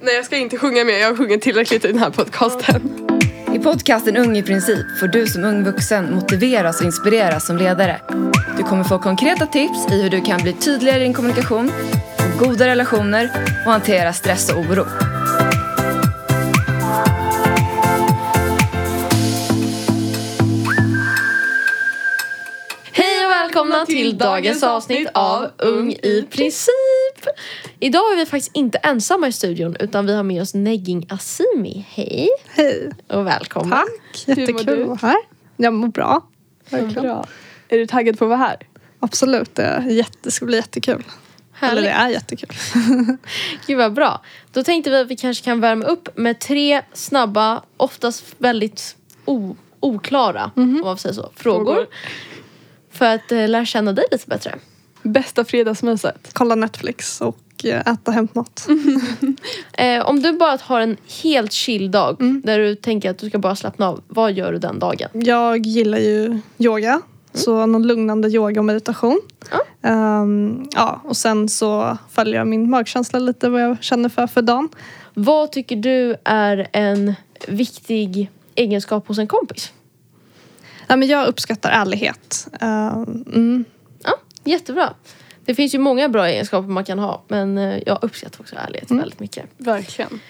Nej jag ska inte sjunga mer, jag har sjungit tillräckligt i den här podcasten. I podcasten Ung i princip får du som ung vuxen motiveras och inspireras som ledare. Du kommer få konkreta tips i hur du kan bli tydligare i din kommunikation, få goda relationer och hantera stress och oro. Till dagens avsnitt av Ung i princip. Idag är vi faktiskt inte ensamma i studion utan vi har med oss Negging Asimi. Hej Hej. och välkommen. Tack. Jättekul att vara här. Jag mår bra. Verkligen. Bra. Är du taggad på att vara här? Absolut. Det, jätte, ska bli jättekul. Eller det Härligt. är jättekul. Gud vad bra. Då tänkte vi att vi kanske kan värma upp med tre snabba, oftast väldigt o- oklara, om man säga så, frågor. Frågor. För att eh, lära känna dig lite bättre. Bästa fredagsmyset? Kolla Netflix och eh, äta hämtmat. Eh, om du bara har en helt chill dag där du tänker att du ska bara slappna av, vad gör du den dagen? Jag gillar ju yoga. Så någon lugnande yoga och meditation. Ja. Ehm, ja, och sen så följer jag min magkänsla lite vad jag känner för för dagen. Vad tycker du är en viktig egenskap hos en kompis? Ja, men jag uppskattar ärlighet. Ehm, mm. Ja, jättebra. Det finns ju många bra egenskaper man kan ha men eh, jag uppskattar också ärlighet väldigt mycket. Verkligen.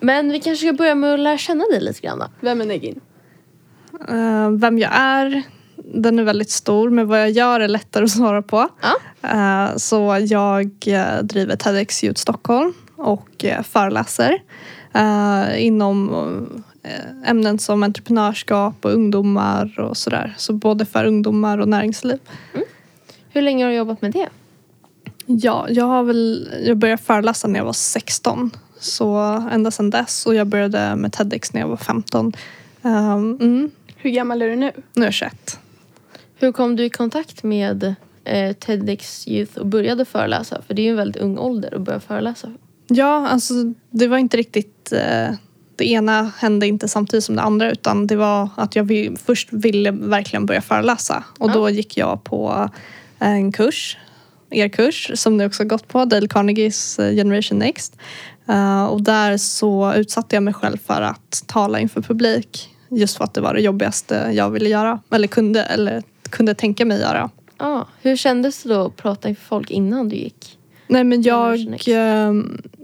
Men vi kanske ska börja med att lära känna dig lite grann. Vem är Negin? Eh, vem jag är, den är väldigt stor. Men vad jag gör är lättare att svara på. Ja. Eh, så jag eh, driver TEDx Youth Stockholm och eh, föreläser eh, inom eh, ämnen som entreprenörskap och ungdomar och sådär. Så både för ungdomar och näringsliv. Hur länge har du jobbat med det? Ja, jag har väl, jag började föreläsa när jag var 16. Så ända sedan dess. Och jag började med TEDx när jag var 15. Um, mm, Hur gammal är du nu? nu är jag 21. Hur kom du i kontakt med eh, TEDx Youth och började föreläsa? För det är ju en väldigt ung ålder att börja föreläsa. Ja, alltså det var inte riktigt... Eh, det ena hände inte samtidigt som det andra utan det var att jag vill, först ville verkligen börja föreläsa. Och Ja. då gick jag på en kurs, er kurs, som ni också gått på, Dale Carnegies eh, Generation Next. Eh, och där så utsatte jag mig själv för att tala inför publik. Just för att det var det jobbigaste jag ville göra. Eller kunde, eller kunde tänka mig göra. Ah, hur kändes det då att prata inför folk innan du gick? Nej men jag eh,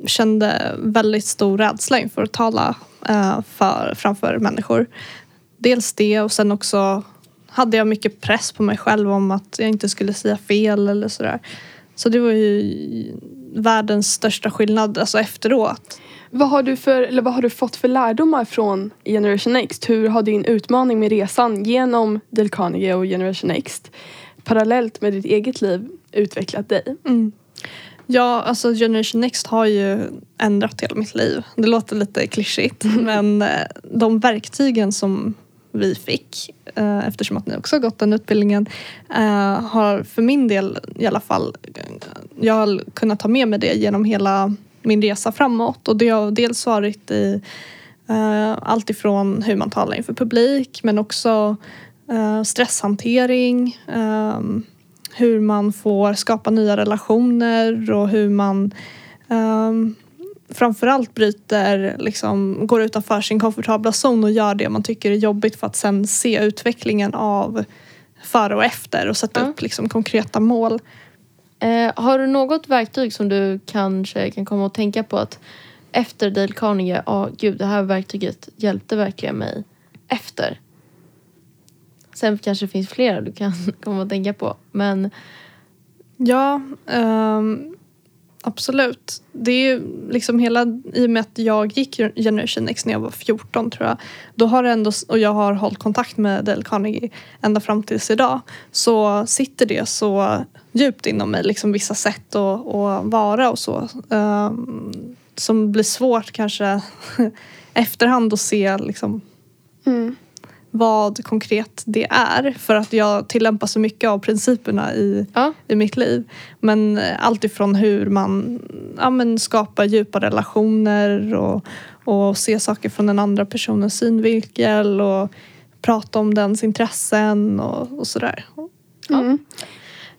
kände väldigt stor rädsla inför att tala eh, för, framför människor. Dels det och sen också hade jag mycket press på mig själv om att jag inte skulle säga fel eller sådär. Så det var ju världens största skillnad alltså efteråt. Vad har, du för, eller vad har du fått för lärdomar från Generation Next? Hur har din utmaning med resan genom Dale Carnegie och Generation Next parallellt med ditt eget liv utvecklat dig? Ja, alltså Generation Next har ju ändrat hela mitt liv. Det låter lite klyschigt men eh, de verktygen som vi fick eh, eftersom att ni också har gått den utbildningen eh, har för min del i alla fall jag har kunnat ta med mig det genom hela min resa framåt och det har dels varit i allt ifrån hur man talar inför publik men också stresshantering ehm, hur man får skapa nya relationer och hur man um, framförallt bryter, liksom, går utanför sin komfortabla zon och gör det man tycker är jobbigt för att sen se utvecklingen av före och efter och sätta Ja. upp liksom, konkreta mål. Eh, har du något verktyg som du kanske kan komma att tänka på att efter Dale Carnegie, ja gud det här verktyget hjälpte verkligen mig efter. Sen kanske det finns flera du kan komma att tänka på. Men Ja, ehm, absolut. Det är ju liksom hela, i och med att jag gick Generation Next när jag var 14 tror jag. Då har det ändå, och jag har hållit kontakt med Dale Carnegie ända fram tills idag. Så sitter det så djupt inom mig, liksom vissa sätt att, att vara och så. ehm, som blir svårt kanske efterhand att se liksom vad konkret det är. För att jag tillämpar så mycket av principerna i, ja, i mitt liv. Men eh, allt ifrån hur man ja, men skapar djupa relationer och, och se saker från den andra personens synvinkel och prata om dens intressen och, och sådär. Mm.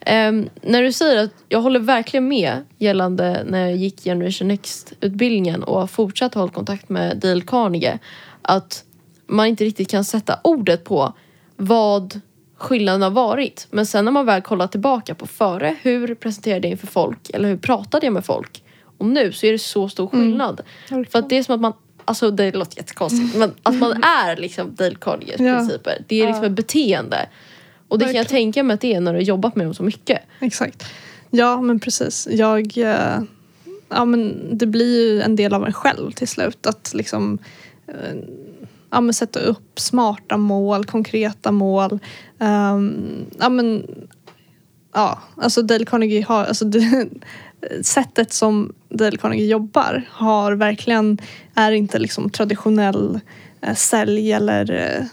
Ehm, när du säger att jag håller verkligen med gällande när jag gick Generation Next-utbildningen och har fortsatt hålla kontakt med Dale Carnegie. Att man inte riktigt kan sätta ordet på vad skillnaden har varit. Men sen när man väl kollar tillbaka på före, hur presenterade jag inför folk? Eller hur pratade jag med folk? Och nu så är det så stor skillnad. För att det är som att man, alltså det låter jättekonstigt, men att man är liksom Dale Carnegies Ja. principer. Det är liksom ett beteende. Och det kan jag Verkligen. tänka mig att det är när du har jobbat med dem så mycket. Exakt. Ja, men precis. Jag... eh, Ja, men det blir ju en del av en själv till slut. Att liksom... Ja, men sätta upp smarta mål, konkreta mål. Ehm, ja, men... Ja, alltså Dale Carnegie har... Alltså det, sättet som Dale Carnegie jobbar har verkligen... Är inte liksom traditionell eh, sälj eller... Eh,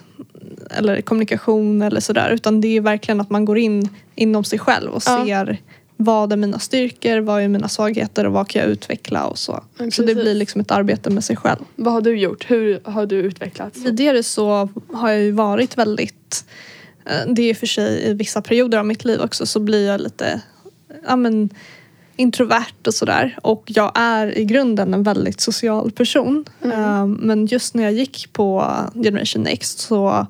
eller kommunikation eller sådär. Utan det är verkligen att man går in inom sig själv och Ja. ser vad är mina styrkor, vad är mina svagheter och vad kan jag utveckla och så. Ja, Så det blir liksom ett arbete med sig själv. Vad har du gjort? Hur har du utvecklats? Tidigare så har jag ju varit väldigt, eh, det är i och för sig i vissa perioder av mitt liv också så blir jag lite ja, men, introvert och sådär. Och jag är i grunden en väldigt social person. Eh, Men just när jag gick på Generation Next så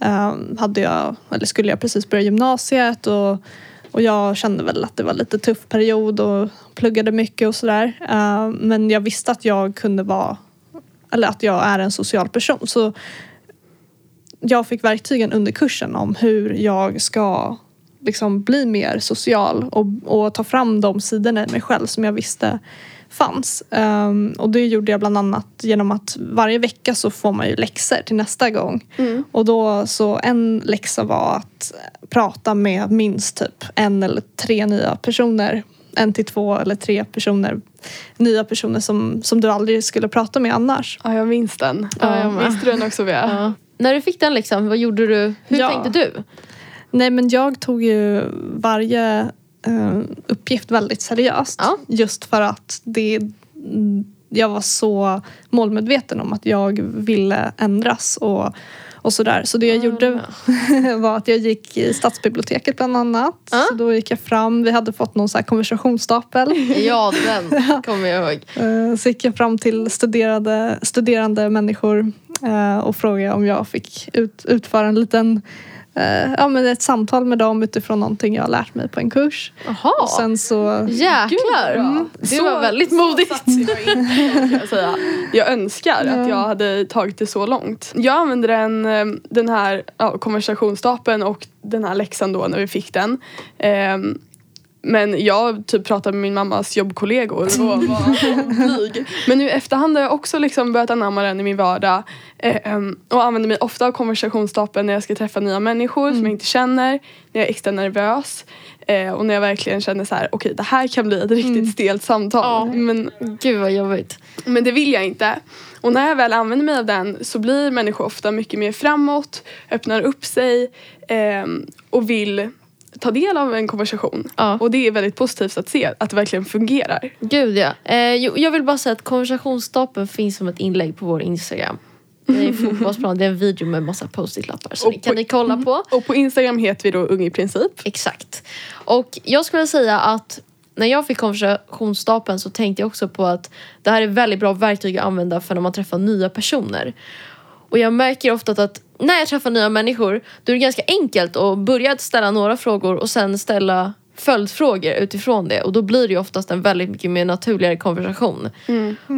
eh, hade jag, eller skulle jag precis börja gymnasiet och, och jag kände väl att det var lite tuff period och pluggade mycket och sådär. Eh, men jag visste att jag kunde vara, eller att jag är en social person. Så jag fick verktygen under kursen om hur jag ska liksom bli mer social och, och ta fram de sidorna i mig själv som jag visste fanns. Ehm, och det gjorde jag bland annat genom att varje vecka så får man ju läxor till nästa gång. Mm. Och då så en läxa var att prata med minst typ en eller tre nya personer. En till två eller tre personer. Nya personer som, som du aldrig skulle prata med annars. Ja, jag minns den. Ja, jag. Minns du den också Bea? Ja. När du fick den liksom, vad gjorde du? Hur Ja. tänkte du? Nej men jag tog ju varje uppgift väldigt seriöst. Ja. Just för att det, jag var så målmedveten om att jag ville ändras och, och sådär. Så det jag gjorde var att jag gick i stadsbiblioteket bland annat. Ja. Så då gick jag fram, vi hade fått någon så här konversationsstapel. Ja, den kommer jag ihåg. Eh, Så gick jag fram till studerade, studerande människor eh, och frågade om jag fick ut, utföra en liten eh, ja, men ett samtal med dem utifrån någonting jag har lärt mig på en kurs. Jaha, Och sen så... jäklar. Mm. Det Så- var väldigt modigt. jag kan jag, önskar att jag hade tagit det så långt. Jag använde den, eh, den här ja, konversationsstapeln och den här läxan då när vi fick den. Ehm, men jag typ pratade med min mammas jobbkollegor och var blyg. Men nu i efterhand har jag också liksom börjat anamma den i min vardag. eh, ehm, och använder mig ofta av konversationsstapeln när jag ska träffa nya människor som jag inte känner. När jag är extra nervös. eh, och när jag verkligen känner så här: okej det här kan bli ett riktigt stelt samtal. Ja. Men, Gud vad jobbigt. men det vill jag inte. Och när jag väl använder mig av den så blir människor ofta mycket mer framåt, öppnar upp sig ehm, och vill ta del av en konversation. Ja. Och det är väldigt positivt att se att det verkligen fungerar. Gud ja. Eh, jo, jag vill bara säga att konversationsstapeln finns som ett inlägg på vår Instagram. Det är fotbollsplan, det är en video med massa post-it-lappar. Så Och det kan ni kolla på. Och på Instagram heter vi då Ung i princip. Exakt. Och jag skulle säga att när jag fick konversationsstapeln så tänkte jag också på att det här är väldigt bra verktyg att använda för när man träffar nya personer. Och jag märker ofta att, när jag träffar nya människor då är det ganska enkelt att börja ställa några frågor och sen ställa följdfrågor utifrån det. Och då blir det ju oftast en väldigt mycket mer naturligare konversation.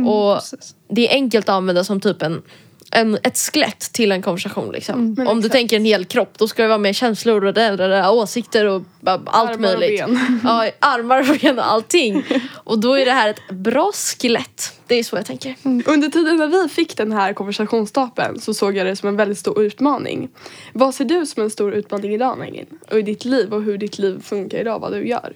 och precis. det är enkelt att använda som typ en, en, ett skelett till en konversation. Liksom. Men Om du exakt. tänker en hel kropp då ska det vara med känslor och det, det, det, åsikter och bara allt Armar och möjligt. ben. Ja, armar och ben och allting. Och då är det här ett bra skelett. Det är så jag tänker. Under tiden när vi fick den här konversationsstapeln så såg jag det som en väldigt stor utmaning. Vad ser du som en stor utmaning idag Nailin? Och i ditt liv och hur ditt liv funkar idag, vad du gör?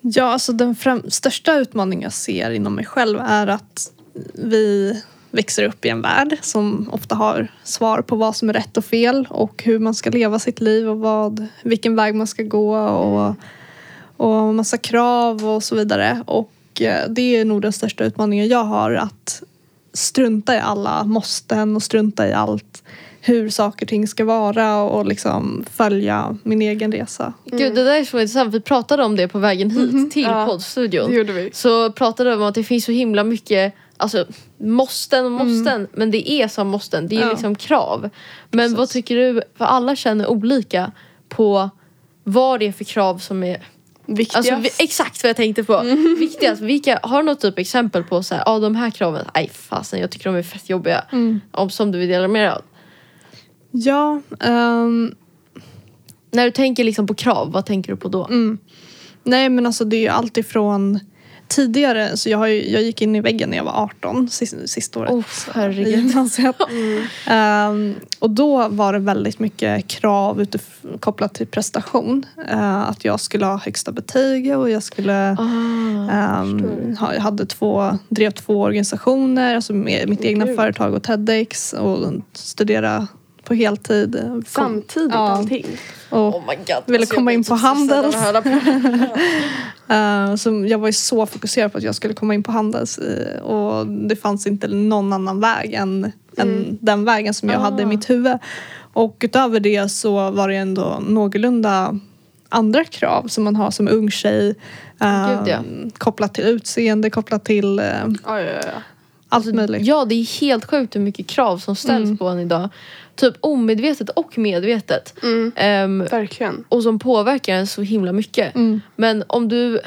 Ja, alltså den främ- största utmaningen jag ser inom mig själv är att vi växer upp i en värld som ofta har svar på vad som är rätt och fel och hur man ska leva sitt liv och vad, vilken väg man ska gå och, och massa krav och så vidare. Och eh, det är nog den största utmaningen jag har att strunta i alla måsten och strunta i allt hur saker och ting ska vara och liksom följa min egen resa. Gud det där är så intressant. Vi pratade om det på vägen hit till Ja, poddstudion. Det gjorde vi. Så pratade vi om att det finns så himla mycket Alltså måsten och måsten men det är som måsten. Det är Ja. liksom krav. Men Precis. vad tycker du? För alla känner olika på vad det är för krav som är Viktigast. Alltså, exakt vad jag tänkte på. Viktigast. Vilka, har du något typ exempel på så här, ah, de här kraven, nej fasen jag tycker de är fett jobbiga. Om, som du vill dela med dig av. Ja, ehm, När du tänker liksom på krav, vad tänker du på då? Mm. Nej men alltså det är ju allt ifrån tidigare, så jag, har ju, jag gick in i väggen när jag var 18, sista, sista året Oh, herregud. gymnasiet. Ehm, och då var det väldigt mycket krav utif- kopplat till prestation. Eh, att jag skulle ha högsta betyg och jag skulle Ah, ehm, ha, jag hade två, drev två organisationer, alltså med, mitt egna Gud. företag och TEDx och studera på heltid. Kom- Samtidigt Ja. allting. Och Oh my god. Ville Alltså, komma in på Handels. Eh, så jag var ju så fokuserad på att jag skulle komma in på Handels eh, och det fanns inte någon annan väg än, än den vägen som jag hade i Ah. mitt huvud. Och utöver det så var det ändå någorlunda andra krav som man har som ung tjej. eh, Gud, ja. Kopplat till utseende, kopplat till eh, Ja, ja, ja. allt möjligt. Ja, det är helt sjukt hur mycket krav som ställs Mm. på en idag. Typ omedvetet och medvetet. Mm, Ehm, verkligen. och som påverkar en så himla mycket. Mm. Men om du,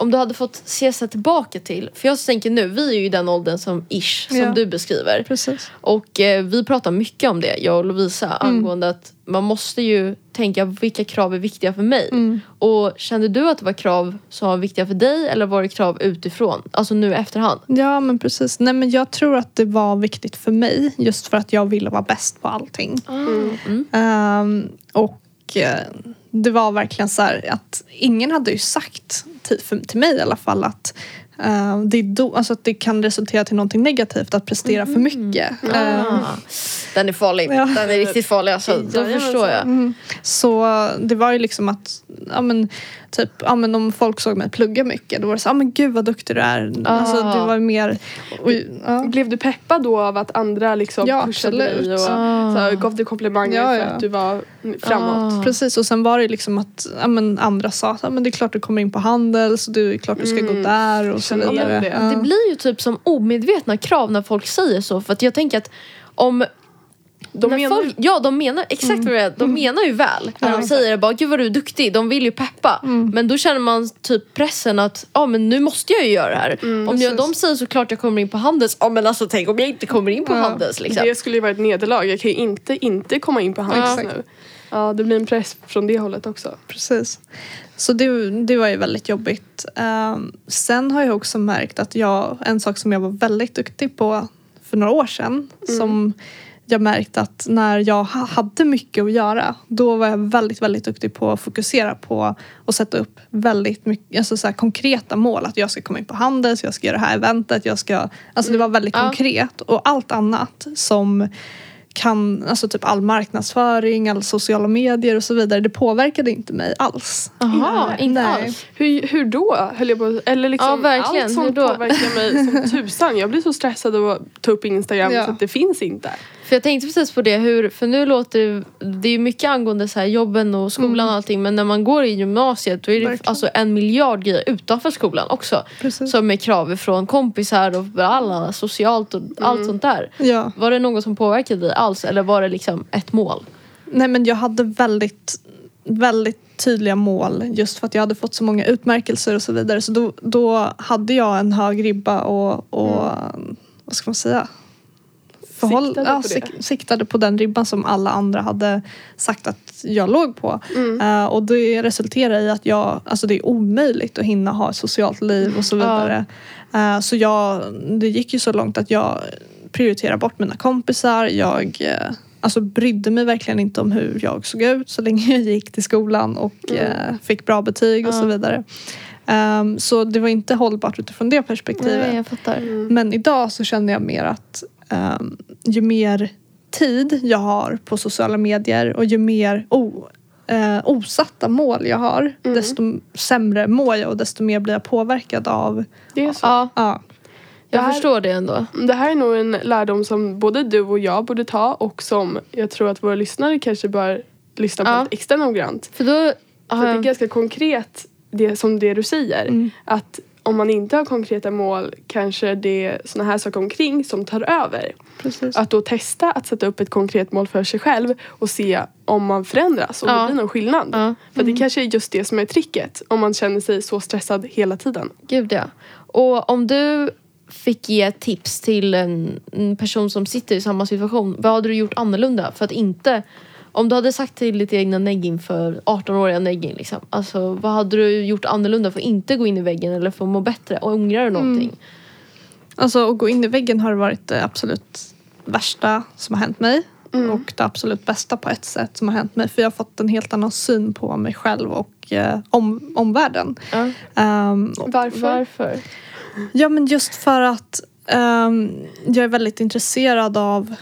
om du hade fått se sig tillbaka till, för jag tänker nu, vi är ju i den åldern som ish, som Ja. du beskriver. Precis. Och eh, vi pratar mycket om det, jag och Lovisa, Mm. angående att man måste ju tänka vilka krav är viktiga för mig. Mm. Och kände du att det var krav som var viktiga för dig eller var det krav utifrån? Alltså nu efterhand? Ja men precis. Nej men jag tror att det var viktigt för mig just för att jag ville vara bäst på allting. Mm. Ehm, och eh, det var verkligen så här att ingen hade ju sagt till, för, till mig i alla fall att eh, det, då, alltså det kan resultera till någonting negativt att prestera för mycket. Ehm, Ah, den är farlig. Ja. Den är riktigt farlig alltså. Då Jajamensan. förstår jag. Mm. Så det var ju liksom att, ja men typ, ja men om folk såg mig plugga mycket då var det så, ja men gud vad duktig du är. Alltså det var mer, oj, ja. Blev du peppad då av att andra liksom Ja, pushade dig och Ah. så här, gav dig komplimanger Ja, för ja. att du var framåt? Ah. Precis och sen var det liksom att ja, men andra sa att ja, men det är klart du kommer in på handel så det är klart du ska gå Mm. där och så Känner igen vidare. det. Ja. Det blir ju typ som omedvetna krav när folk säger så. För att jag tänker att om De när menar folk, Ja, de menar exakt vad det är. De menar ju väl. När de säger bara, gud vad du är duktig. De vill ju peppa. Men då känner man typ pressen att, ja men nu måste jag ju göra det här. om jag, de säger såklart jag kommer in på Handels. Ja men alltså tänk om jag inte kommer in på Ja. Handels liksom. Det skulle ju vara ett nederlag. Jag kan ju inte inte komma in på Handels Exakt. nu. Ja, det blir en press från det hållet också. Precis. Så det, det var ju väldigt jobbigt. Ehm, sen har jag också märkt att jag, en sak som jag var väldigt duktig på för några år sedan som jag märkte att när jag ha- hade mycket att göra då var jag väldigt, väldigt duktig på att fokusera på och sätta upp väldigt mycket, alltså så konkreta mål. Att jag ska komma in på Handels, jag ska göra det här eventet, jag ska... Alltså det var väldigt Ja. konkret. Och allt annat som kan, alltså typ all marknadsföring, all sociala medier och så vidare, det påverkade inte mig alls. Jaha, inte Nej. alls. Hur, hur då? Höll jag på, eller liksom Ja, verkligen. allt sånt påverkar mig som tusan. Jag blir så stressad av att ta upp Instagram Ja. så att det finns inte. För jag tänkte precis på det, hur, för nu låter det, är mycket angående så här jobben och skolan och allting men när man går i gymnasiet då är det Verkligen. alltså en miljard grejer utanför skolan också. Precis. Som är krav från kompisar och alla socialt och allt sånt där. Ja. Var det något som påverkade dig alls eller var det liksom ett mål? Nej men jag hade väldigt, väldigt tydliga mål just för att jag hade fått så många utmärkelser och så vidare. Så då, då hade jag en hög ribba och, och vad ska man säga? Förhåll, Siktade ja, på det. siktade på den ribban som alla andra hade sagt att jag låg på. Eh, och det resulterade i att jag, alltså det är omöjligt att hinna ha ett socialt liv och så vidare. Eh, så jag, det gick ju så långt att jag prioriterade bort mina kompisar. Jag eh, alltså brydde mig verkligen inte om hur jag såg ut så länge jag gick till skolan och eh, fick bra betyg och så vidare. Ehm, så det var inte hållbart utifrån det perspektivet. Nej, fattar. Men idag så känner jag mer att ehm, ju mer tid jag har på sociala medier och ju mer o, eh, osatta mål jag har desto sämre mår jag och desto mer blir jag påverkad av Det är så. Ja, ja, Jag här- förstår det ändå. Det här är nog en lärdom som både du och jag borde ta och som jag tror att våra lyssnare kanske bör lyssna på Ja. extra noggrant. För då För har det är ganska konkret det som det du säger. Mm. Att om man inte har konkreta mål kanske det är såna här saker omkring som tar över. Precis. Att då testa att sätta upp ett konkret mål för sig själv och se om man förändras, om Ja. det blir någon skillnad. Ja. För det kanske är just det som är tricket om man känner sig så stressad hela tiden. Gud ja. Och om du fick ge tips till en, en person som sitter i samma situation. Vad hade du gjort annorlunda för att inte... Om du hade sagt till ditt egna Neggin för 18-åriga Neggin liksom. Alltså vad hade du gjort annorlunda för att inte gå in i väggen eller för att må bättre? Och ångrar du någonting? Alltså att gå in i väggen har varit det absolut värsta som har hänt mig. Mm. Och det absolut bästa på ett sätt som har hänt mig. För jag har fått en helt annan syn på mig själv och eh, om, omvärlden. Ja. Ehm, Varför? Varför? Ja men just för att ehm, jag är väldigt intresserad av,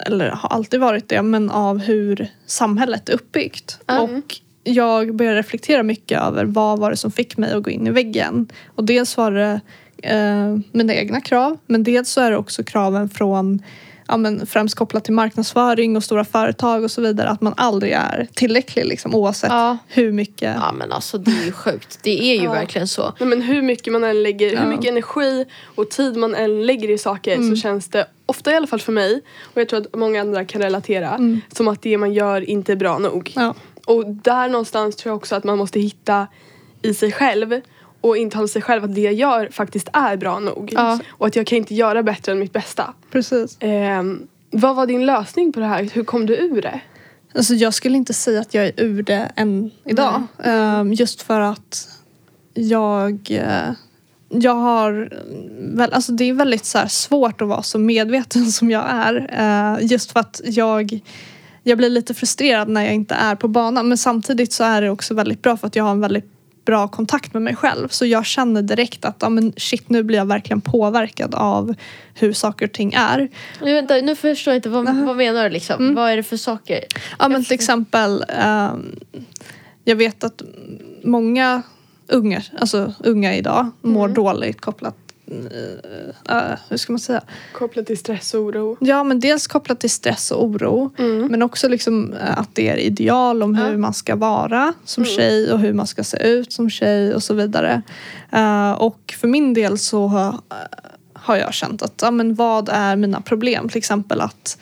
eller har alltid varit det, men av hur samhället är uppbyggt. Mm. Och jag började reflektera mycket över vad var det som fick mig att gå in i väggen. Och dels var det eh, mina egna krav, men dels så är det också kraven från Ja, men främst kopplat till marknadsföring och stora företag och så vidare. Att man aldrig är tillräcklig liksom, oavsett Ja. hur mycket. Ja men alltså det är ju sjukt. Det är ju Ja. verkligen så. Nej, men hur mycket man än lägger, Ja. hur mycket energi och tid man än lägger i saker så känns det, ofta i alla fall för mig, och jag tror att många andra kan relatera, som att det man gör inte är bra nog. Ja. Och där någonstans tror jag också att man måste hitta i sig själv och intala sig själv att det jag gör faktiskt är bra nog. Ja. Och att jag kan inte göra bättre än mitt bästa. Precis. Ehm, vad var din lösning på det här? Hur kom du ur det? Alltså jag skulle inte säga att jag är ur det än idag. Ehm, just för att jag, eh, jag har... Väl, alltså det är väldigt så svårt att vara så medveten som jag är. Eh, just för att jag, jag blir lite frustrerad när jag inte är på banan. Men samtidigt så är det också väldigt bra för att jag har en väldigt bra kontakt med mig själv. Så jag känner direkt att ja, men shit, nu blir jag verkligen påverkad av hur saker och ting är. Nu, vänta, nu förstår jag inte. Vad, vad menar du liksom? Vad är det för saker? Ja men till exempel, ehm, jag vet att många unga, alltså unga idag mår dåligt kopplat, eh, eh, hur ska man säga? Kopplat till stress och oro. Ja men dels kopplat till stress och oro men också liksom eh, att det är ideal om hur man ska vara som tjej och hur man ska se ut som tjej och så vidare. Eh, och för min del så har, har jag känt att, ja men vad är mina problem? Till exempel att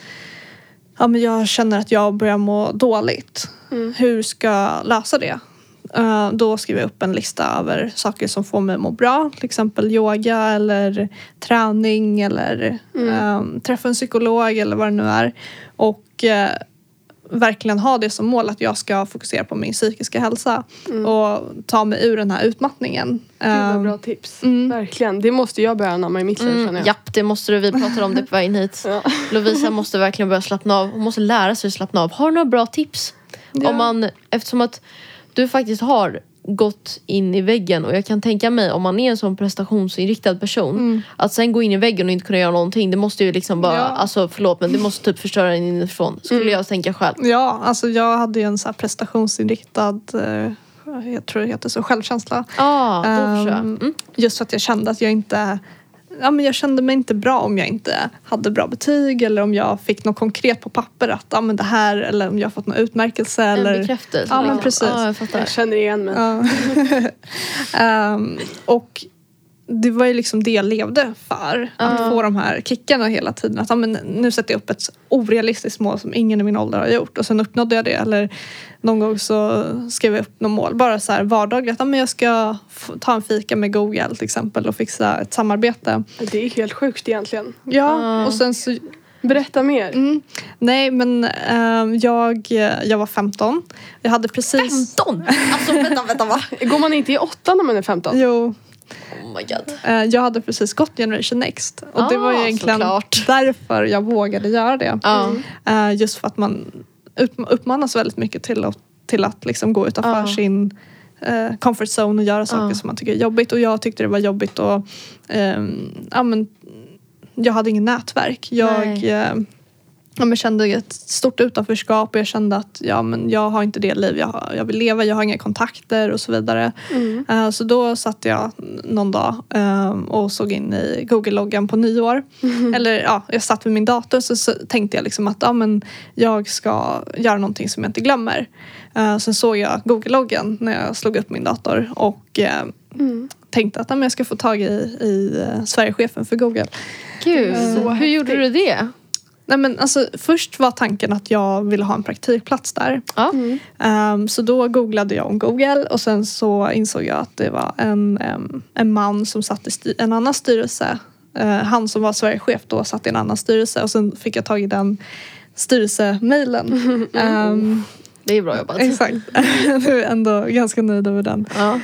ja, men jag känner att jag börjar må dåligt. Hur ska jag lösa det? Eh, då skriver jag upp en lista över saker som får mig att må bra. Till exempel yoga eller träning eller eh, träffa en psykolog eller vad det nu är. Och eh, verkligen ha det som mål att jag ska fokusera på min psykiska hälsa och ta mig ur den här utmattningen. Gud vad Eh, bra tips. mm. Verkligen. Det måste jag börja anamma i mitt liv känner Mm, jag. japp, det måste du. Vi pratade om det på vägen hit. Ja. Lovisa måste verkligen börja slappna av. Hon måste lära sig att slappna av. Har du några bra tips? Ja. Om man, eftersom att du faktiskt har gått in i väggen och jag kan tänka mig om man är en sån prestationsinriktad person att sen gå in i väggen och inte kunna göra någonting det måste ju liksom bara, Ja. alltså förlåt men det måste typ förstöra en inifrån skulle jag tänka själv. Ja, alltså jag hade ju en så här prestationsinriktad, eh, jag tror det heter så, självkänsla. Jag. Ehm, Mm. Just för att jag kände att jag inte Ja, men jag kände mig inte bra om jag inte hade bra betyg eller om jag fick något konkret på papper att ja, men det här eller om jag fått någon utmärkelse. En Eller, bekräftelse. Ja, men precis. Ja, jag. Jag känner igen mig. Ja. Ehm, och det var ju liksom det jag levde för. Att Ja. få de här kickarna hela tiden. Att ja, men nu sätter jag upp ett orealistiskt mål som ingen i min ålder har gjort. Och sen uppnådde jag det. Eller någon gång så skrev jag upp något mål. Bara så här vardagligt. Att ja, men jag ska ta en fika med Google till exempel och fixa ett samarbete. Det är helt sjukt egentligen. Ja, Ja. och sen så Berätta mer. Mm. Nej men ehm, jag, jag var 15. Jag hade precis... 15! Alltså vänta, vänta va? Går man inte i åtta när man är 15? Jo, Oh my god. eh, jag hade precis gått Generation Next. Och det var ju Ah, egentligen såklart. därför jag vågade göra det. Eh, just för att man upp- uppmanas väldigt mycket till att, till att liksom gå utanför Ja. sin eh, comfort zone och göra saker Ja. som man tycker är jobbigt. Och jag tyckte det var jobbigt och ehm, ja, men, jag hade ingen nätverk. Jag, eh, ja, men kände ett stort utanförskap och jag kände att ja, men jag har inte det liv jag, har, jag vill leva, jag har inga kontakter och så vidare. Mm. Eh, så då satt jag någon dag eh, och såg in i Google-loggan på nyår. Eller ja, jag satt vid min dator så, så tänkte jag liksom att ja, men jag ska göra någonting som jag inte glömmer. Eh, sen såg jag Google-loggan när jag slog upp min dator och eh, Mm. tänkte att ja, men jag ska få tag i, i eh, Sverigechefen för Google. Gud, hur gjorde du det? Nej, men alltså, först var tanken att jag ville ha en praktikplats där. Ja. Mm. Ehm, så då googlade jag om Google och sen så insåg jag att det var en, em, en man som satt i en annan styrelse. Eh, han som var Sverigechef då satt i en annan styrelse och sen fick jag tag i den styrelsemailen. Ehm, Det är bra jobbat. exakt. jag är ändå ganska nöjd över den. Ja.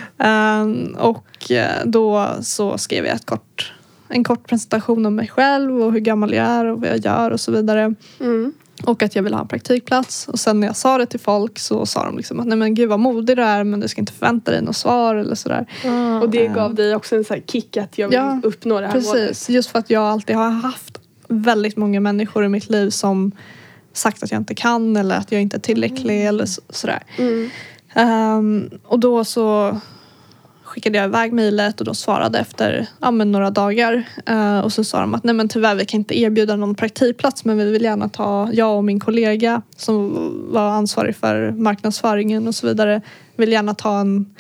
Och eh, då så skrev jag ett kort, en kort presentation om mig själv och hur gammal jag är och vad jag gör och så vidare. Mm. Och att jag vill ha en praktikplats. Och sen när jag sa det till folk så sa de liksom att nej men gud vad modig du är men du ska inte förvänta dig något svar eller sådär. Och det gav dig också en sån här kick att jag vill Ja, uppnå det här målet. Precis, just för att jag alltid har haft väldigt många människor i mitt liv som sagt att jag inte kan eller att jag inte är tillräcklig eller så, sådär. Mm. Ehm, och då så skickade jag iväg mejlet och de svarade efter ja, men några dagar. Eh, och så sa de att nej men tyvärr vi kan inte erbjuda någon praktikplats men vi vill gärna ta, jag och min kollega som var ansvarig för marknadsföringen och så vidare vill gärna ta en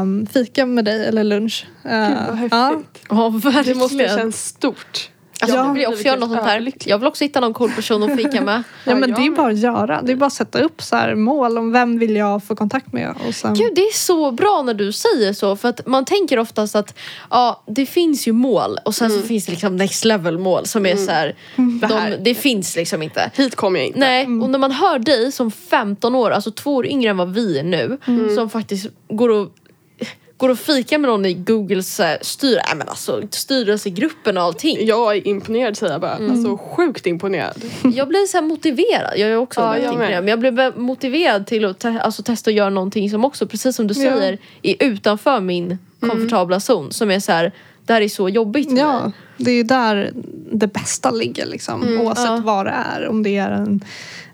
um, fika med dig eller lunch. Eh, Gud vad häftigt. ja. Ja, verkligen. Det måste kännas stort. Alltså, Ja, jag vill också göra något sånt här. Jag vill också hitta någon cool person att fika med. Ja men det är bara att göra. Det är bara att sätta upp så här mål om vem vill jag få kontakt med. Och sen, Gud, det är så bra när du säger så. För att man tänker oftast att ja, det finns ju mål och sen så finns det liksom next level mål som är så här, Det här- de, det finns liksom inte. Hit kommer jag inte. Nej, och när man hör dig som 15 år, alltså två år yngre än vad vi är nu, som faktiskt går och Går och fika med någon i Googles eh, styr, äh, men alltså, styrelsegruppen och allting. Jag är imponerad säger jag bara. Alltså sjukt imponerad. Jag blir så här motiverad. Jag är också Ja, jag imponerad. Men jag blir motiverad till att te- alltså, testa att göra någonting som också, precis som du Ja. säger, är utanför min komfortabla zon. Som är så här, det här är så jobbigt Ja, det är ju där det bästa ligger liksom. Oavsett ja. vad det är. Om det är en,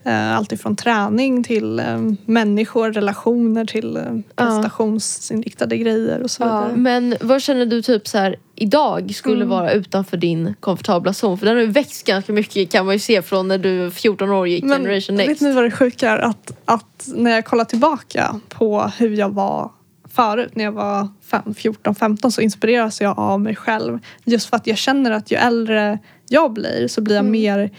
eh, allt ifrån träning till eh, människor, relationer till eh, prestationsinriktade grejer och så Ja. vidare. Men vad känner du typ så här idag skulle vara utanför din komfortabla zon? För den har ju växt ganska mycket kan man ju se från när du 14 år gick Men Generation vet Next. ni vad det sjuka är? Att, att när jag kollar tillbaka på hur jag var förut när jag var fem, 14, 15 så inspireras jag av mig själv. Just för att jag känner att ju äldre jag blir så blir jag mer ehm,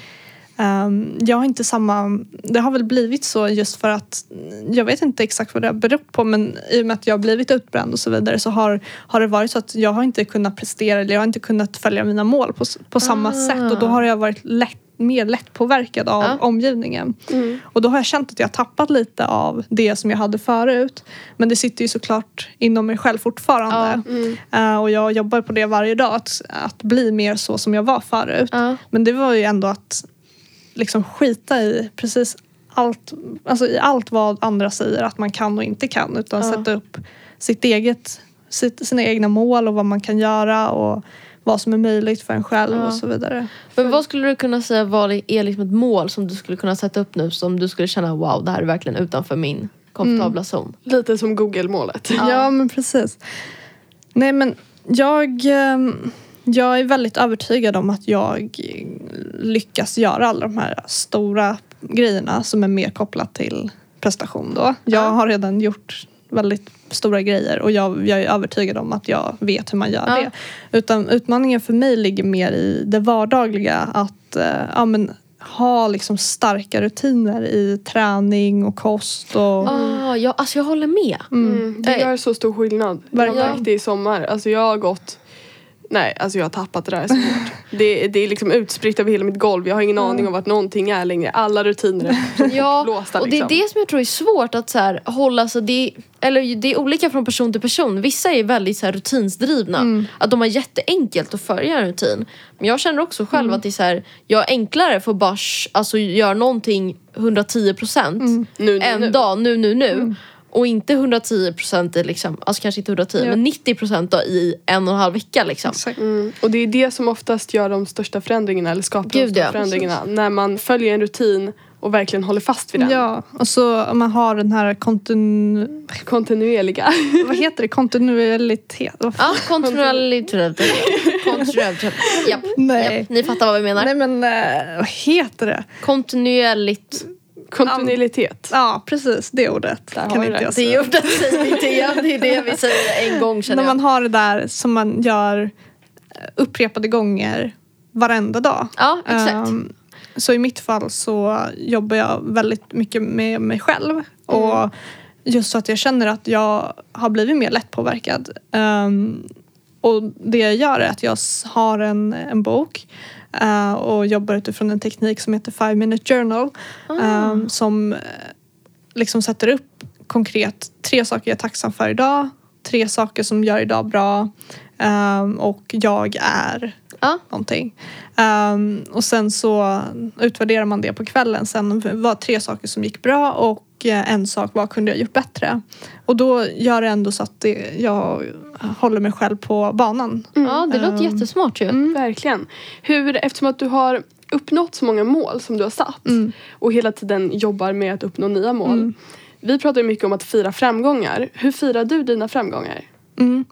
jag har inte samma, det har väl blivit så just för att jag vet inte exakt vad det har berott på men i och med att jag har blivit utbränd och så vidare så har, har det varit så att jag har inte kunnat prestera eller jag har inte kunnat följa mina mål på, på samma Ah. sätt och då har jag varit lätt, mer lättpåverkad av Ja. omgivningen. Mm. Och då har jag känt att jag tappat lite av det som jag hade förut. Men det sitter ju såklart inom mig själv fortfarande. Mm. Eh, och jag jobbar på det varje dag, att, att bli mer så som jag var förut. Men det var ju ändå att liksom skita i precis allt, alltså i allt vad andra säger att man kan och inte kan. Utan Ja. sätta upp sitt eget, sitt, sina egna mål och vad man kan göra och vad som är möjligt för en själv Ja. och så vidare. Men vad skulle du kunna säga var är liksom ett mål som du skulle kunna sätta upp nu som du skulle känna wow det här är verkligen utanför min komfortabla zon? Lite som Google-målet. Ja, men precis. Nej men jag, ehm, jag är väldigt övertygad om att jag lyckas göra alla de här stora grejerna som är mer kopplat till prestation då. Jag Ja. har redan gjort väldigt stora grejer och jag, jag är övertygad om att jag vet hur man gör Ja. det. Utan utmaningen för mig ligger mer i det vardagliga. Att eh, ja, men, ha liksom starka rutiner i träning och kost. Och, Ah, ja, alltså jag håller med. Mm. Det Nej. gör så stor skillnad. Jag Verkligen. märkt det i sommar. Alltså jag har gått Nej, alltså jag har tappat det där så hårt. Det, det är liksom utspritt över hela mitt golv. Jag har ingen aning om vart någonting är längre. Alla rutiner är Ja, blåsta och det är liksom. det som jag tror är svårt att så här, hålla sig... Det eller det är olika från person till person. Vissa är väldigt så här, rutinsdrivna. Att de har jätteenkelt att följa en rutin. Men jag känner också själv att det är så här, jag är enklare för att bara alltså, göra någonting 110 procent nu, en nu. dag, nu, nu, nu. Och inte 110 procent i liksom, alltså kanske inte 110 Ja. men 90 procent i en och en halv vecka liksom. Exakt. Mm. Och det är det som oftast gör de största förändringarna eller skapar de Gud, största ja. förändringarna. När man följer en rutin och verkligen håller fast vid den. Ja, och så om man har den här kontinu... Kontinuerliga. Vad heter det? Fan? Ja, kontinualitet. Kontinualitet. Japp. Nej. Japp. Ni fattar vad vi menar. Nej men eh, vad heter det? Kontinuerligt. Kontinuitet. Ja precis, det ordet Där kan inte det. jag Det säga. ordet säger inte igen. Det är det vi säger en gång känner När jag. man har det där som man gör eh, upprepade gånger varenda dag. Ja, exakt. Ehm, så i mitt fall så jobbar jag väldigt mycket med mig själv. Mm. Och just så att jag känner att jag har blivit mer lättpåverkad. Ehm, och det jag gör är att jag har en, en bok eh, och jobbar utifrån en teknik som heter Five Minute Journal. Ah. ehm, som eh, liksom sätter upp konkret tre saker jag är tacksam för idag. Tre saker som gör idag bra. ehm, och jag är Ja. någonting. Ehm, och sen så utvärderar man det på kvällen. Sen var tre saker som gick bra och en sak, vad kunde jag gjort bättre? Och då gör det ändå så att det, jag håller mig själv på banan. ja, det låter Ehm, jättesmart ju. Mm, verkligen. Hur, eftersom att du har uppnått så många mål som du har satt Mm. och hela tiden jobbar med att uppnå nya mål. Vi pratar mycket om att fira framgångar. Hur firar du dina framgångar? Mm.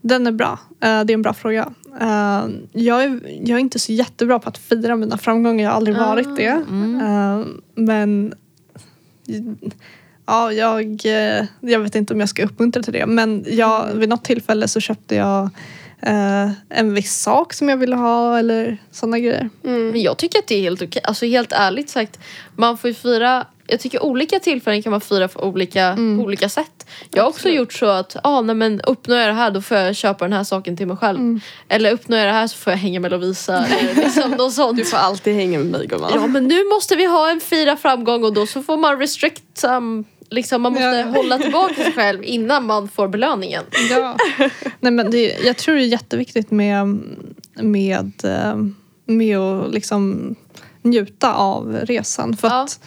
Den är bra. Eh, det är en bra fråga. Eh, jag, är, jag är inte så jättebra på att fira mina framgångar. Jag har aldrig varit det. Eh, men ja, jag, eh, jag vet inte om jag ska uppmuntra till det. Men jag, vid något tillfälle så köpte jag eh, en viss sak som jag ville ha eller sådana grejer. Men jag tycker att det är helt okej. Alltså helt ärligt sagt. Man får ju fira. Jag tycker olika tillfällen kan man fira på olika, på olika sätt. Jag har också gjort så att ah, nej, men uppnår jag det här då får jag köpa den här saken till mig själv. Eller uppnår jag det här så får jag hänga med Lovisa. eller liksom något sånt. Du får alltid hänga med mig gumman. Ja men nu måste vi ha en fira framgång och då så får man restrict um, Liksom man måste Ja. hålla tillbaka sig själv innan man får belöningen. Ja. Nej, men det, jag tror det är jätteviktigt med, med, eh, med att liksom njuta av resan. För Ja. att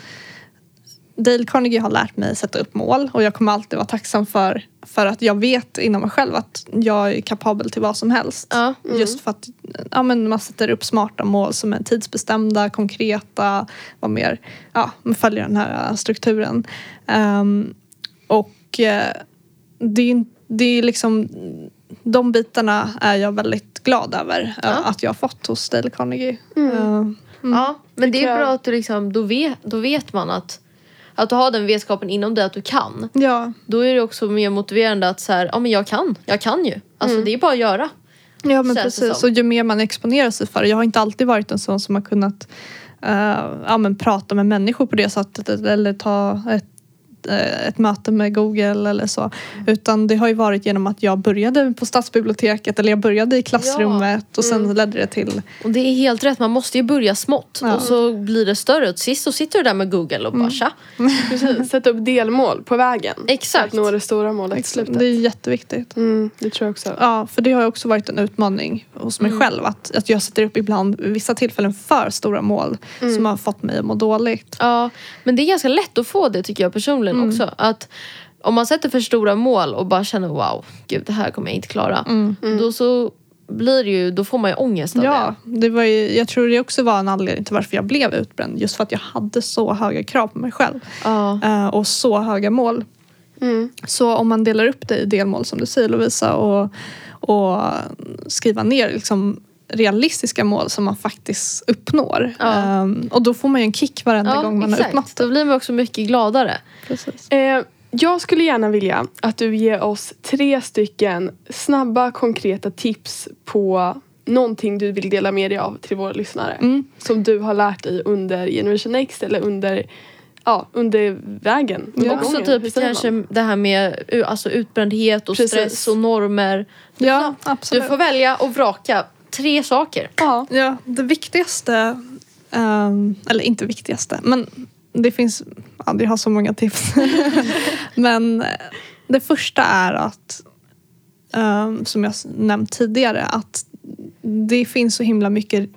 Dale Carnegie har lärt mig sätta upp mål och jag kommer alltid vara tacksam för, för att jag vet inom mig själv att jag är kapabel till vad som helst. Ja. Just för att ja, men man sätter upp smarta mål som är tidsbestämda, konkreta, vad mer, ja, man följer den här strukturen. Ehm, och eh, det är, det är liksom de bitarna är jag väldigt glad över eh, Ja. att jag har fått hos Dale Carnegie. Eh, Ja, men det är bra att du liksom, då vet, då vet man att att du har den vetskapen inom dig att du kan. ja, Då är det också mer motiverande att så här, ja men jag kan, jag kan ju. Alltså det är bara att göra. Ja men precis. Och ju mer man exponerar sig för det. Jag har inte alltid varit en sån som har kunnat eh, ja, men prata med människor på det sättet. Eller ta ett, ett möte med Google eller så. Utan det har ju varit genom att jag började på stadsbiblioteket eller jag började i klassrummet och sen ledde det till Och det är helt rätt, man måste ju börja smått. Ja. Och så blir det större. Och sist så sitter du där med Google och bara tja. Precis, sätta upp delmål på vägen. Exakt. För att nå det stora målet i slutet. Det är jätteviktigt. Mm, det tror jag också. Ja, för det har ju också varit en utmaning hos mig själv. Att, att jag sätter upp ibland, vid vissa tillfällen, för stora mål som har fått mig att må dåligt. Ja, men det är ganska lätt att få det tycker jag personligen Mm. också. Att om man sätter för stora mål och bara känner wow, gud det här kommer jag inte klara. Då så blir det ju, då får man ju ångest av Ja, det var ju, jag tror det också var en anledning till varför jag blev utbränd. Just för att jag hade så höga krav på mig själv. det. Eh, och så höga mål. Mm. Så om man delar upp det i delmål som du säger Lovisa och, och skriva ner liksom realistiska mål som man faktiskt uppnår. Ja. Eh, och då får man ju en kick varenda Ja, gång man exakt. har uppnått Då det. blir man också mycket gladare. Precis. Eh, jag skulle gärna vilja att du ger oss tre stycken snabba konkreta tips på någonting du vill dela med dig av till våra lyssnare. Mm. Som du har lärt dig under Generation Next eller under, ja, under vägen. Under Också typ man? kanske det här med alltså utbrändhet och Precis. stress och normer. Ja, Du absolut. får välja och vraka tre saker. Ja. Ja, det viktigaste, ehm, eller inte viktigaste, men det finns, ja, jag har så många tips. men eh, det första är att, ehm, som jag nämnt tidigare, att det finns så himla mycket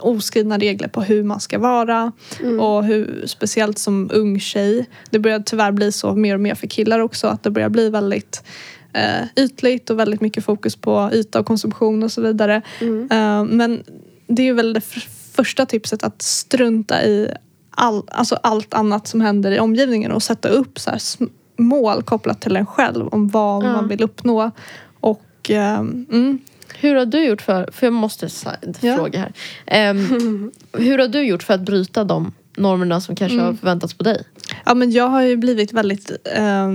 oskrivna regler på hur man ska vara. Mm. Och hur, speciellt som ung tjej. Det börjar tyvärr bli så mer och mer för killar också. Att det börjar bli väldigt eh, ytligt och väldigt mycket fokus på yta och konsumtion och så vidare. Mm. Eh, men det är väl det första tipset att strunta i all, alltså allt annat som händer i omgivningen och sätta upp så mål kopplat till en själv om vad Ja. man vill uppnå. Och eh, mm, Hur har du gjort för, för jag måste Ja. fråga här. Ehm, hur har du gjort för att bryta de normerna som kanske Mm. har förväntats på dig? Ja men jag har ju blivit väldigt eh,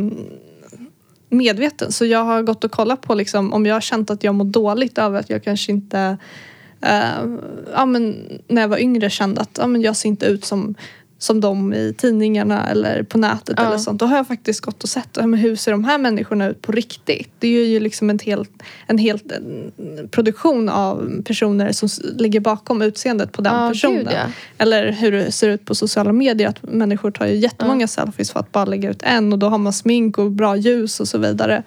medveten. Så jag har gått och kollat på liksom, om jag har känt att jag mår dåligt över att jag kanske inte Uh, ja, men när jag var yngre kände att ja, men jag ser inte ut som som de i tidningarna eller på nätet Ja. eller sånt. Då har jag faktiskt gått och sett ja, men hur ser de här människorna ut på riktigt. Det är ju liksom en hel, en hel en produktion av personer som ligger bakom utseendet på den Ja, personen. gud, ja. Eller hur det ser ut på sociala medier. Att människor tar ju jättemånga selfies för att bara lägga ut en och då har man smink och bra ljus och så vidare.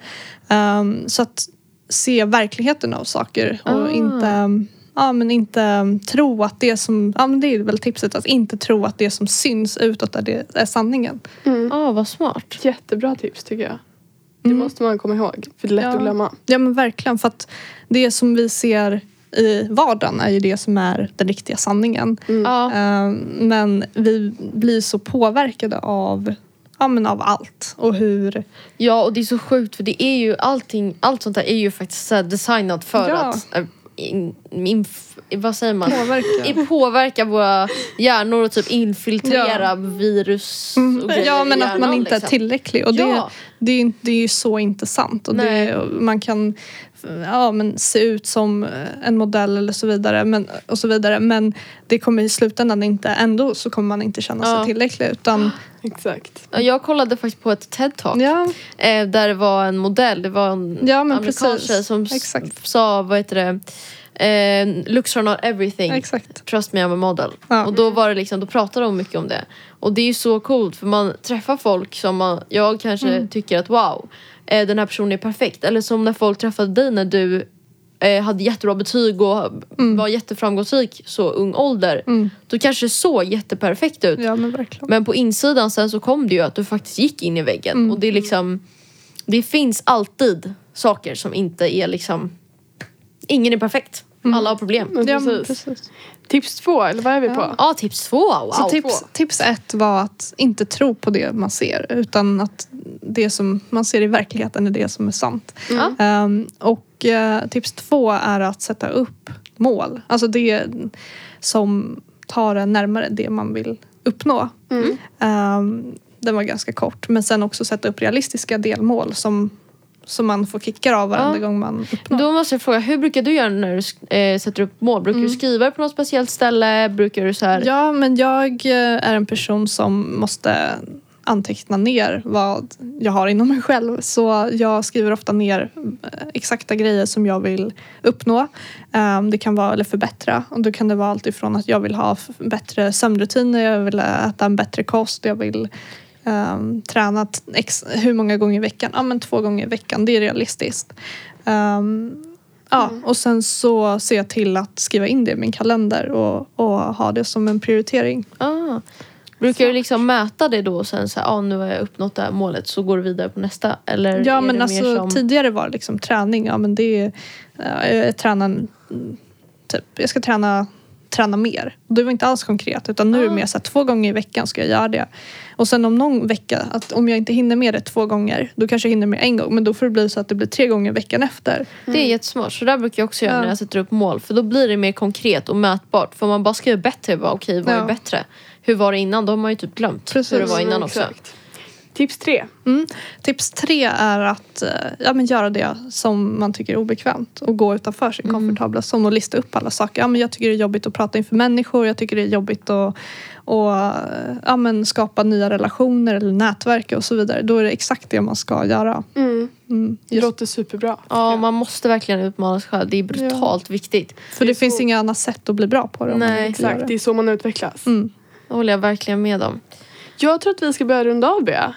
Ehm, så att se verkligheten av saker och Ah. inte Ja men inte tro att det som, ja men det är väl tipset att inte tro att det som syns utåt är, det, är sanningen. Mm. Ja, vad smart. Jättebra tips tycker jag. Det Mm. måste man komma ihåg. För det är lätt Ja. att glömma. Ja men verkligen för att det som vi ser i vardagen är ju det som är den riktiga sanningen. Mm. Ja. Ehm, Men vi blir så påverkade av, ja, men av allt och hur... ja, och det är så sjukt för det är ju allting, allt sånt där är ju faktiskt designat för Ja. att äh, in, inf, vad säger man? Påverka. Påverka våra hjärnor och typ infiltrera virus och grejer Ja men i att man inte är liksom. tillräcklig. Och det, Ja. det, är, det är ju så inte sant. Och det, man kan ja, men se ut som en modell eller så vidare. Men, och så vidare. men det kommer i slutändan inte, ändå så kommer man inte känna sig Ja. tillräcklig. Utan, Exakt. Ja, Jag kollade faktiskt på ett TED-talk ja, eh, där det var en modell, det var en Ja, men amerikansk tjej som Exakt. sa, vad heter det, eh, looks are not everything. exakt. Trust me I'm a model. Ja. Och då var det liksom, då pratade de mycket om det. Och det är ju så coolt för man träffar folk som man, jag kanske Mm. tycker att wow, eh, den här personen är perfekt. Eller som när folk träffade dig när du eh, hade jättebra betyg och var jätteframgångsrik så ung ålder. Mm. Då kanske såg jätteperfekt ut. Ja men verkligen. Men på insidan sen så kom det ju att du faktiskt gick in i väggen. Mm. Och det är liksom, det finns alltid saker som inte är liksom, ingen är perfekt. Alla har problem. Ja, precis. precis. Tips två, eller vad är vi på? Ja, tips två. Wow. Så tips, tips ett var att inte tro på det man ser utan att det som man ser i verkligheten är det som är sant. Ja. Ehm, och eh, tips två är att sätta upp mål. Alltså det som tar en närmare det man vill uppnå. Mm. Ehm, den var ganska kort. Men sen också sätta upp realistiska delmål som, som man får kickar av varenda Ja. gång man uppnår. Då måste jag fråga, hur brukar du göra när du eh, sätter upp mål? Brukar du skriva på något speciellt ställe? Brukar du så här... Mm. Ja, men jag eh, är en person som måste anteckna ner vad jag har inom mig själv. Så jag skriver ofta ner eh, exakta grejer som jag vill uppnå. Ehm, Det kan vara, eller förbättra. Och då kan det vara allt ifrån att jag vill ha bättre sömnrutiner, jag vill äta en bättre kost, jag vill ehm, träna t- ex- hur många gånger i veckan? Ja, men två gånger i veckan. Det är realistiskt. Ehm, Ja, och sen så ser jag till att skriva in det i min kalender och, och ha det som en prioritering. Ah. Brukar du liksom mäta det då och sen så här, ah, nu har jag uppnått det här målet så går du vidare på nästa? Eller Ja är men det alltså mer som... tidigare var det liksom träning. Ja men det är, ja, jag tränar mm, typ, jag ska träna, träna mer. Och det var inte alls konkret utan nu är det mer så här, två gånger i veckan ska jag göra det. Och sen om någon vecka, att om jag inte hinner med det två gånger då kanske jag hinner med en gång men då får det bli så att det blir tre gånger veckan efter. Det är jättesmart. Så där brukar jag också göra Ja. när jag sätter upp mål. För då blir det mer konkret och mätbart. För om man bara skriver bättre, bara, okej vad är Ja. bättre? Hur var det innan? Då har man ju typ glömt Precis. hur det var innan också. Exakt. Tips tre. Mm. Tips tre är att eh, ja, men göra det som man tycker är obekvämt och gå utanför sin komfortabla zon och lista upp alla saker. Ja, men jag tycker det är jobbigt att prata inför människor, jag tycker det är jobbigt att och, ja, men skapa nya relationer eller nätverk och så vidare. Då är det exakt det man ska göra. Mm. Mm. Det låter superbra. Ja, man måste verkligen utmana sig själv. Det är brutalt viktigt. för det, det finns så- inga annat sätt att bli bra på det. Nej, Exakt, det det. är så man utvecklas. Mm. Det håller jag verkligen med om. Jag tror att vi ska börja runda av Bea.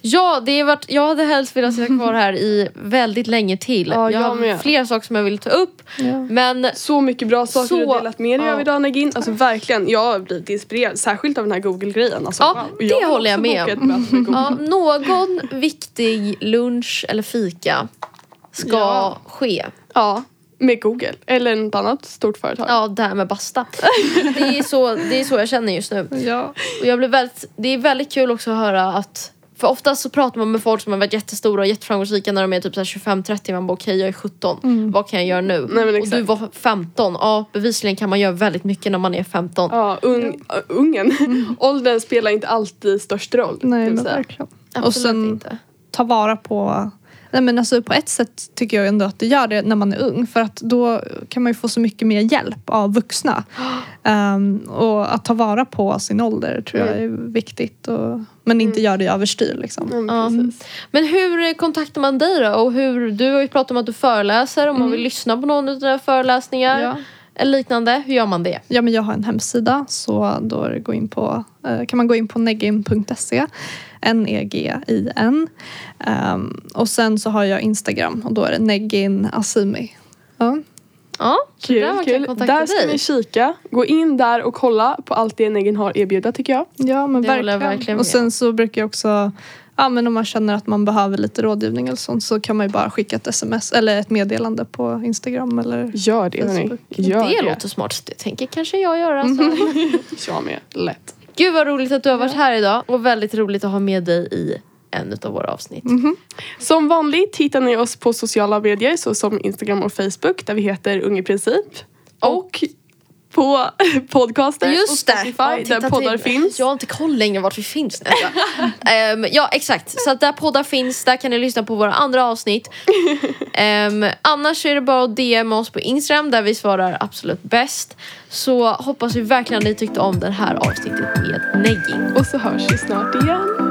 Ja, det har varit, jag hade helst velat sitta kvar här i väldigt länge till. Ja, jag jag har med. flera saker som jag vill ta upp. Ja. Men Så mycket bra saker Så- du har delat med dig ja. av idag Nagin. Alltså verkligen, jag har blivit inspirerad. Särskilt av den här Google-grejen. Alltså, Ja, wow. det jag håller jag med om. Google. ja, någon viktig lunch eller fika ska Ja. ske. Ja, med Google. Eller något annat stort företag. Ja, det här med basta. Det är så, det är så jag känner just nu. Ja. Och jag blir väldigt, det är väldigt kul också att höra att för oftast så pratar man med folk som har varit jättestora och jätteframgångsrika när de är typ så här 25-30. Man bara okej jag är 17, vad kan jag göra nu? Nej, men och du var 15. Ja bevisligen kan man göra väldigt mycket när man är 15. Ja, ung, äh, ungen. Åldern spelar inte alltid störst roll. Nej men verkligen. Absolut och sen inte. ta vara på Nej, men alltså, på ett sätt tycker jag ändå att det gör det när man är ung för att då kan man ju få så mycket mer hjälp av vuxna. Ehm, och att ta vara på sin ålder tror jag är viktigt. Och, men inte göra det överstyr liksom. Mm, Ja. precis. Men hur kontaktar man dig då? Och hur, du har ju pratat om att du föreläser. Om man vill lyssna på någon av dina föreläsningar Ja eller liknande. Hur gör man det? Ja, men jag har en hemsida så då gå in på, eh, kan man gå in på negin.se N-E-G-I-N Um, och sen så har jag Instagram och då är det Negin Asimi. Ja. Ja, så där Kul, kul. Där ska dig. ni kika. Gå in där och kolla på allt det Negin har erbjuda tycker jag. Ja men Det verkligen. verkligen Och sen så brukar jag också, ja men om man känner att man behöver lite rådgivning eller sånt så kan man ju bara skicka ett sms eller ett meddelande på Instagram eller Gör det hörni. Facebook. Gör det låter smart. Det tänker kanske jag göra. Så. Jag med. Lätt. Gud vad roligt att du har varit här idag. Och väldigt roligt att ha med dig i en av våra avsnitt. Som vanligt hittar ni oss på sociala medier såsom Instagram och Facebook där vi heter Ung i princip. Och på podcaster Just och! Spotify Ja, där poddar till. finns. Jag har inte koll längre vart vi finns nu. um, ja exakt, så att där poddar finns, där kan ni lyssna på våra andra avsnitt. Ehm, annars är det bara att DM oss på Instagram där vi svarar absolut bäst. Så hoppas vi verkligen att ni tyckte om det här avsnittet med negging. Och så hörs vi snart igen.